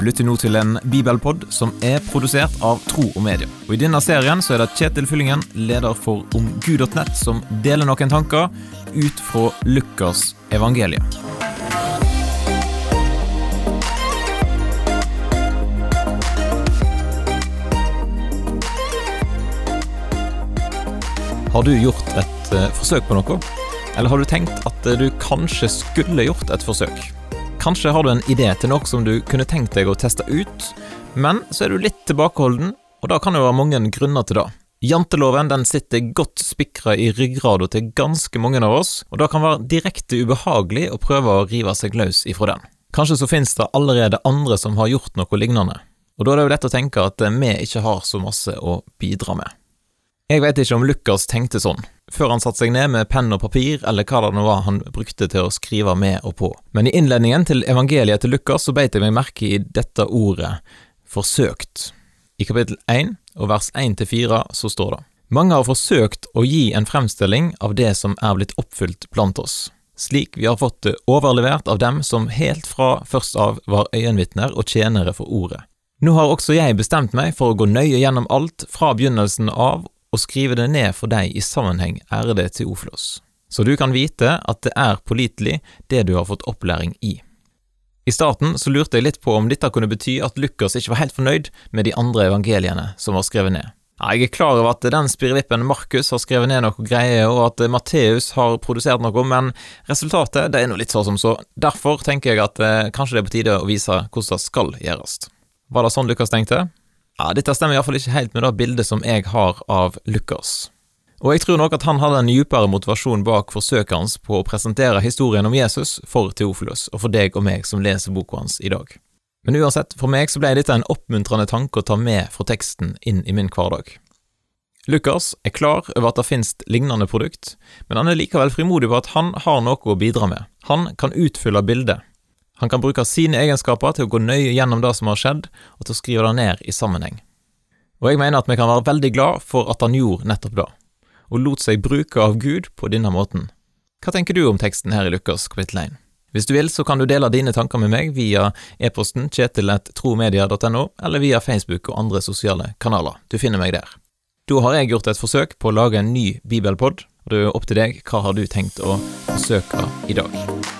Du lytter nå til en bibelpod som er produsert av Tro og Media. Og I denne serien så er det Kjetil Fyllingen, leder for omgud.nett, som deler noen tanker ut fra Lukas evangelium. Har du gjort et eh, forsøk på noe? Eller har du tenkt at eh, du kanskje skulle gjort et forsøk? Kanskje har du en idé til noe som du kunne tenkt deg å teste ut, men så er du litt tilbakeholden, og da kan det være mange grunner til det. Janteloven den sitter godt spikra i ryggrada til ganske mange av oss, og det kan være direkte ubehagelig å prøve å rive seg løs ifra den. Kanskje så finnes det allerede andre som har gjort noe lignende, og da er det jo lett å tenke at vi ikke har så masse å bidra med. Jeg vet ikke om Lukas tenkte sånn, før han satte seg ned med penn og papir, eller hva det nå var han brukte til å skrive med og på. Men i innledningen til evangeliet til Lukas så beit jeg meg merke i dette ordet forsøkt. I kapittel 1 og vers 1-4 så står det Mange har forsøkt å gi en fremstilling av det som er blitt oppfylt blant oss, slik vi har fått det overlevert av dem som helt fra først av var øyenvitner og tjenere for ordet. Nå har også jeg bestemt meg for å gå nøye gjennom alt fra begynnelsen av og skrive det ned for deg i sammenheng, ærede Teoflos, så du kan vite at det er pålitelig det du har fått opplæring i. I starten så lurte jeg litt på om dette kunne bety at Lukas ikke var helt fornøyd med de andre evangeliene som var skrevet ned. Jeg er klar over at den spirrevippen Markus har skrevet ned noe greier, og at Matteus har produsert noe, men resultatet det er nå litt så som så. Derfor tenker jeg at eh, kanskje det er på tide å vise hvordan det skal gjøres. Var det sånn Lukas tenkte? Ja, Dette stemmer iallfall ikke helt med det bildet som jeg har av Lukas. Og jeg tror nok at han hadde en dypere motivasjon bak forsøket hans på å presentere historien om Jesus for Teofilus og for deg og meg som leser boka hans i dag. Men uansett, for meg så ble dette en oppmuntrende tanke å ta med fra teksten inn i min hverdag. Lukas er klar over at det finnes lignende produkt, men han er likevel frimodig på at han har noe å bidra med. Han kan utfylle bildet, han kan bruke sine egenskaper til å gå nøye gjennom det som har skjedd, og til å skrive det ned i sammenheng. Og jeg mener at vi kan være veldig glad for at han gjorde nettopp det, og lot seg bruke av Gud på denne måten. Hva tenker du om teksten her i Lukas kapittel 1? Hvis du vil, så kan du dele dine tanker med meg via e-posten kjetil.tromedia.no, eller via Facebook og andre sosiale kanaler. Du finner meg der. Da har jeg gjort et forsøk på å lage en ny bibelpod, og det er opp til deg hva har du tenkt å forsøke i dag.